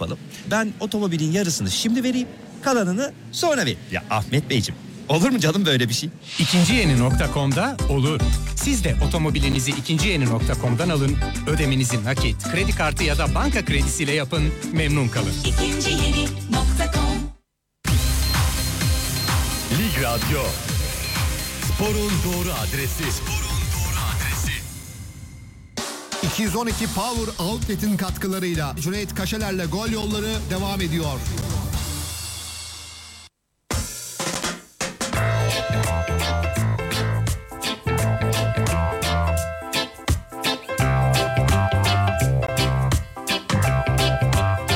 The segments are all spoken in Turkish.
yapalım. Ben otomobilin yarısını şimdi vereyim. Kalanını sonra vereyim. Ya Ahmet Beyciğim olur mu canım böyle bir şey? İkinci yeni.com'da olur. Siz de otomobilinizi ikinci yeni.com'dan alın. Ödemenizi nakit, kredi kartı ya da banka kredisiyle yapın. Memnun kalın. İkinci yeni nokta com. Lig Radyo. Sporun doğru adresi. Sporun doğru adresi. 212 Power Outlet'in katkılarıyla Cüneyt Kaşeler'le gol yolları devam ediyor.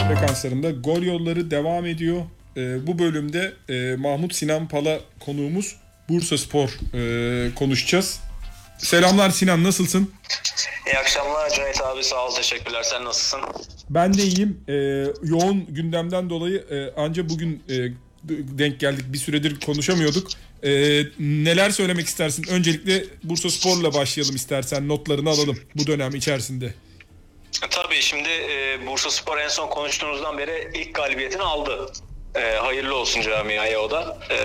frekanslarında gol yolları devam ediyor. Ee, bu bölümde e, Mahmut Sinan Pala konuğumuz Bursa Spor e, konuşacağız. Selamlar Sinan nasılsın? İyi akşamlar Cüneyt abi sağ ol teşekkürler sen nasılsın? Ben de iyiyim. Ee, yoğun gündemden dolayı e, anca bugün e, denk geldik. Bir süredir konuşamıyorduk. Ee, neler söylemek istersin? Öncelikle Bursa Spor'la başlayalım istersen. Notlarını alalım bu dönem içerisinde. Tabii şimdi e, Bursa Spor en son konuştuğumuzdan beri ilk galibiyetini aldı. E, hayırlı olsun camiaya o da. E,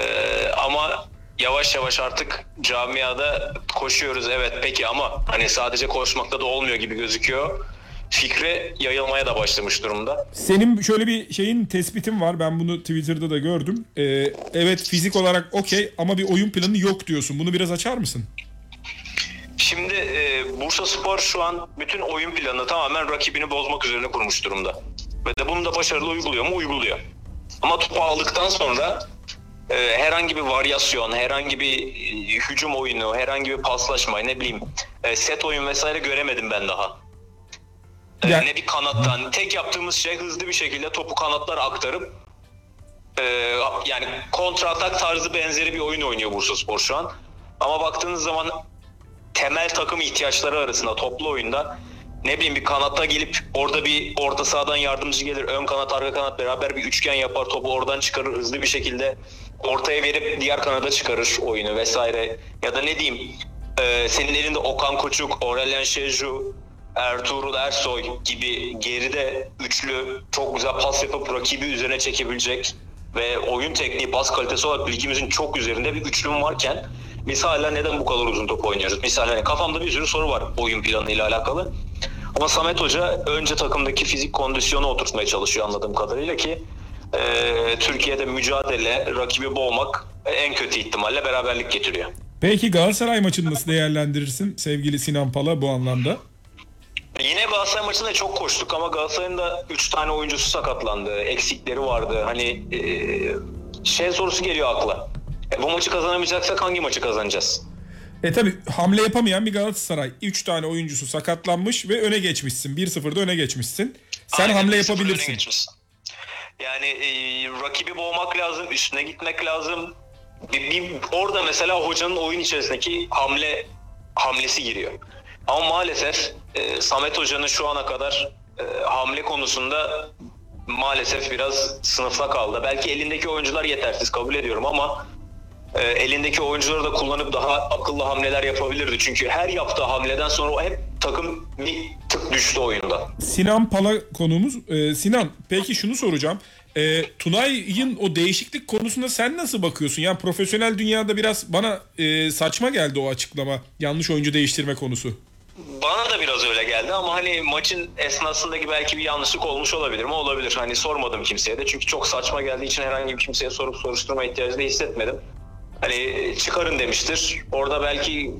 ama yavaş yavaş artık camiada koşuyoruz evet peki ama hani sadece koşmakta da olmuyor gibi gözüküyor. Fikri yayılmaya da başlamış durumda. Senin şöyle bir şeyin tespitin var. Ben bunu Twitter'da da gördüm. Ee, evet fizik olarak okey ama bir oyun planı yok diyorsun. Bunu biraz açar mısın? Şimdi e, Bursa Spor şu an bütün oyun planını tamamen rakibini bozmak üzerine kurmuş durumda. Ve de bunu da başarılı uyguluyor mu? Uyguluyor. Ama topu aldıktan sonra herhangi bir varyasyon, herhangi bir e, hücum oyunu, herhangi bir paslaşma, ne bileyim e, set oyun vesaire göremedim ben daha. E, Ya- Ne bir kanattan. Tek yaptığımız şey hızlı bir şekilde topu kanatlara aktarıp e, yani kontra atak tarzı benzeri bir oyun oynuyor Bursa Spor şu an. Ama baktığınız zaman temel takım ihtiyaçları arasında toplu oyunda ne bileyim bir kanatta gelip orada bir orta sahadan yardımcı gelir. Ön kanat arka kanat beraber bir üçgen yapar. Topu oradan çıkarır hızlı bir şekilde ortaya verip diğer kanada çıkarır oyunu vesaire. Ya da ne diyeyim e, senin elinde Okan Koçuk, Aurelien Şeju, Ertuğrul Ersoy gibi geride üçlü çok güzel pas yapıp rakibi üzerine çekebilecek ve oyun tekniği, pas kalitesi olarak ligimizin çok üzerinde bir üçlüm varken biz neden bu kadar uzun top oynuyoruz? Misal hani kafamda bir sürü soru var oyun planıyla alakalı. Ama Samet Hoca önce takımdaki fizik kondisyonu oturtmaya çalışıyor anladığım kadarıyla ki e, Türkiye'de mücadele, rakibi boğmak en kötü ihtimalle beraberlik getiriyor. Peki Galatasaray maçını nasıl değerlendirirsin sevgili Sinan Pala bu anlamda? Yine Galatasaray maçında çok koştuk ama Galatasaray'ın da 3 tane oyuncusu sakatlandı. Eksikleri vardı. Hani e, şey sorusu geliyor akla. E, bu maçı kazanamayacaksak hangi maçı kazanacağız? E tabi hamle yapamayan bir Galatasaray. 3 tane oyuncusu sakatlanmış ve öne geçmişsin. 1-0'da öne geçmişsin. Sen Aynen, hamle 1-0 öne yapabilirsin. Yani e, rakibi boğmak lazım, üstüne gitmek lazım. Bir, bir- orada mesela hocanın oyun içerisindeki hamle hamlesi giriyor. Ama maalesef e, Samet Hoca'nın şu ana kadar e, hamle konusunda maalesef biraz sınıfta kaldı. Belki elindeki oyuncular yetersiz kabul ediyorum ama e, elindeki oyuncuları da kullanıp daha akıllı hamleler yapabilirdi. Çünkü her yaptığı hamleden sonra o hep takım bir tık düştü oyunda. Sinan Pala konuğumuz. Ee, Sinan peki şunu soracağım. Ee, Tunay'ın o değişiklik konusunda sen nasıl bakıyorsun? Yani profesyonel dünyada biraz bana e, saçma geldi o açıklama. Yanlış oyuncu değiştirme konusu. Bana da biraz öyle geldi ama hani maçın esnasındaki belki bir yanlışlık olmuş olabilir mi? Olabilir. Hani sormadım kimseye de çünkü çok saçma geldiği için herhangi bir kimseye sorup soruşturma ihtiyacı da hissetmedim. Hani çıkarın demiştir. Orada belki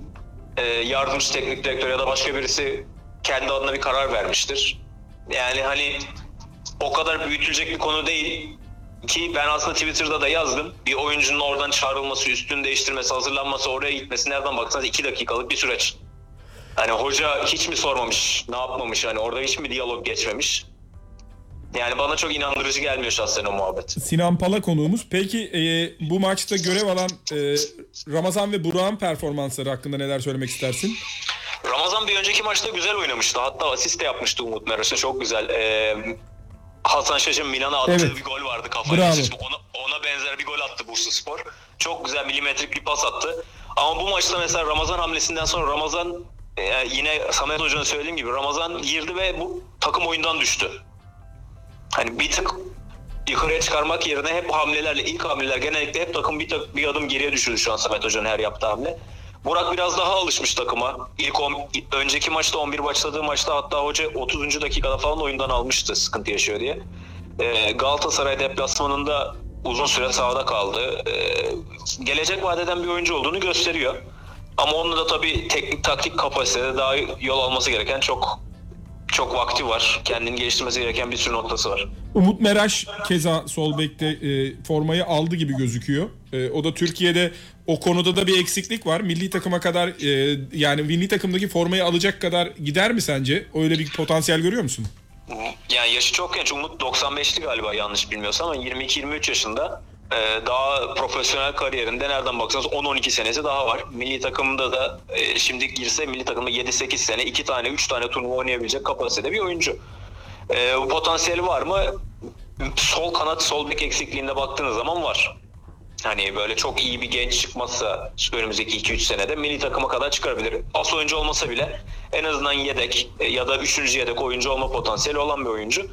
e, yardımcı teknik direktör ya da başka birisi kendi adına bir karar vermiştir. Yani hani o kadar büyütülecek bir konu değil ki ben aslında Twitter'da da yazdım. Bir oyuncunun oradan çağrılması, üstünü değiştirmesi, hazırlanması, oraya gitmesi nereden baksanız iki dakikalık bir süreç. Hani hoca hiç mi sormamış, ne yapmamış hani orada hiç mi diyalog geçmemiş? Yani bana çok inandırıcı gelmiyor şahsen o muhabbet. Sinan Pala konuğumuz. Peki e, bu maçta görev alan e, Ramazan ve Burak'ın performansları hakkında neler söylemek istersin? Ramazan bir önceki maçta güzel oynamıştı. Hatta asist de yapmıştı Umut Meraş'a çok güzel. Ee, Hasan Şaş'ın Milan'a attığı Evet. bir gol vardı kafayla. Ona, ona benzer bir gol attı Bursa Spor. Çok güzel milimetrik bir pas attı. Ama bu maçta mesela Ramazan hamlesinden sonra Ramazan e, yine Samet Hoca'nın söylediğim gibi Ramazan girdi ve bu takım oyundan düştü. Hani bir tık yukarıya çıkarmak yerine hep hamlelerle ilk hamleler genellikle hep takım bir, tak- bir adım geriye düşürdü şu an Samet Hoca'nın her yaptığı hamle. Burak biraz daha alışmış takıma. İlk on, önceki maçta 11 başladığı maçta hatta hoca 30. dakikada falan oyundan almıştı sıkıntı yaşıyor diye. Ee, Galatasaray deplasmanında uzun süre sahada kaldı. Ee, gelecek vadeden bir oyuncu olduğunu gösteriyor. Ama onun da tabii teknik taktik kapasitede daha yol alması gereken çok çok vakti var. Kendini geliştirmesi gereken bir sürü noktası var. Umut Meraş keza sol bekte e, formayı aldı gibi gözüküyor. E, o da Türkiye'de o konuda da bir eksiklik var. Milli takıma kadar e, yani milli takımdaki formayı alacak kadar gider mi sence? Öyle bir potansiyel görüyor musun? Yani yaşı çok genç. Umut 95'li galiba yanlış bilmiyorsam ama 22-23 yaşında. Ee, daha profesyonel kariyerinde nereden baksanız 10-12 senesi daha var. Milli takımda da e, şimdi girse milli takımda 7-8 sene 2 tane 3 tane turnuva oynayabilecek kapasitede bir oyuncu. Ee, bu potansiyeli var mı? Sol kanat sol bek eksikliğinde baktığınız zaman var. Hani böyle çok iyi bir genç çıkmazsa önümüzdeki 2-3 senede milli takıma kadar çıkarabilir. As oyuncu olmasa bile en azından yedek e, ya da 3. yedek oyuncu olma potansiyeli olan bir oyuncu.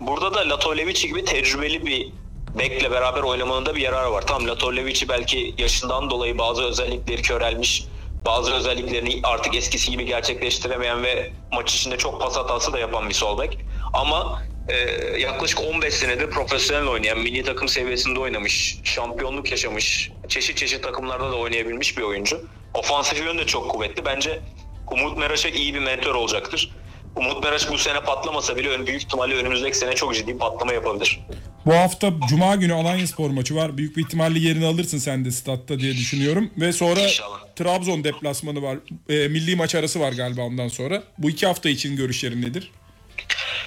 Burada da Latovlevici gibi tecrübeli bir bekle beraber oynamanın da bir yararı var. Tam Latovlevici belki yaşından dolayı bazı özellikleri körelmiş, bazı özelliklerini artık eskisi gibi gerçekleştiremeyen ve maç içinde çok pas hatası da yapan bir sol bek. Ama e, yaklaşık 15 senedir profesyonel oynayan, milli takım seviyesinde oynamış, şampiyonluk yaşamış, çeşit çeşit takımlarda da oynayabilmiş bir oyuncu. Ofansif yönü de çok kuvvetli. Bence Umut Meraş'a iyi bir mentor olacaktır. Umut Meraş bu sene patlamasa bile büyük ihtimalle önümüzdeki sene çok ciddi patlama yapabilir. Bu hafta Cuma günü Alanyaspor maçı var. Büyük bir ihtimalle yerini alırsın sen de statta diye düşünüyorum. Ve sonra İnşallah. Trabzon deplasmanı var. E, milli maç arası var galiba ondan sonra. Bu iki hafta için görüşlerin nedir?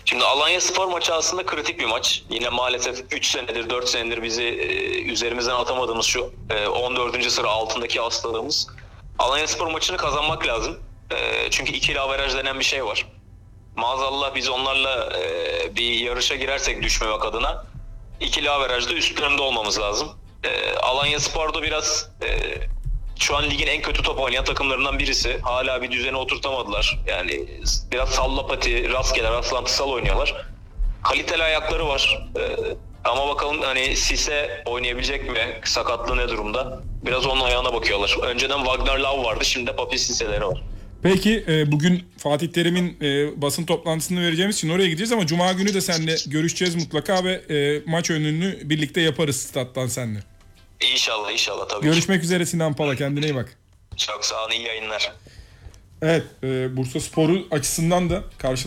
Şimdi Alanya Spor maçı aslında kritik bir maç. Yine maalesef 3 senedir 4 senedir bizi e, üzerimizden atamadığımız şu e, 14. sıra altındaki hastalığımız. Alanya Spor maçını kazanmak lazım. E, çünkü ikili averaj denen bir şey var. Maazallah biz onlarla e, bir yarışa girersek düşmemek adına ikili averajda üstlerinde olmamız lazım. E, Alanya Spor'da biraz e, şu an ligin en kötü top oynayan takımlarından birisi. Hala bir düzene oturtamadılar. Yani biraz sallapati, rastgele, rastlantısal oynuyorlar. Kaliteli ayakları var. Ee, ama bakalım hani Sise oynayabilecek mi? Sakatlığı ne durumda? Biraz onun ayağına bakıyorlar. Önceden Wagner Love vardı. Şimdi de Papi Sise'leri var. Peki e, bugün Fatih Terim'in e, basın toplantısını vereceğimiz için oraya gideceğiz ama Cuma günü de seninle görüşeceğiz mutlaka ve e, maç önünü birlikte yaparız stat'tan seninle. İnşallah inşallah tabii ki. Görüşmek üzere Sinan Pala kendine iyi bak. Çok sağ olun iyi yayınlar. Evet e, Bursa Sporu açısından da karşı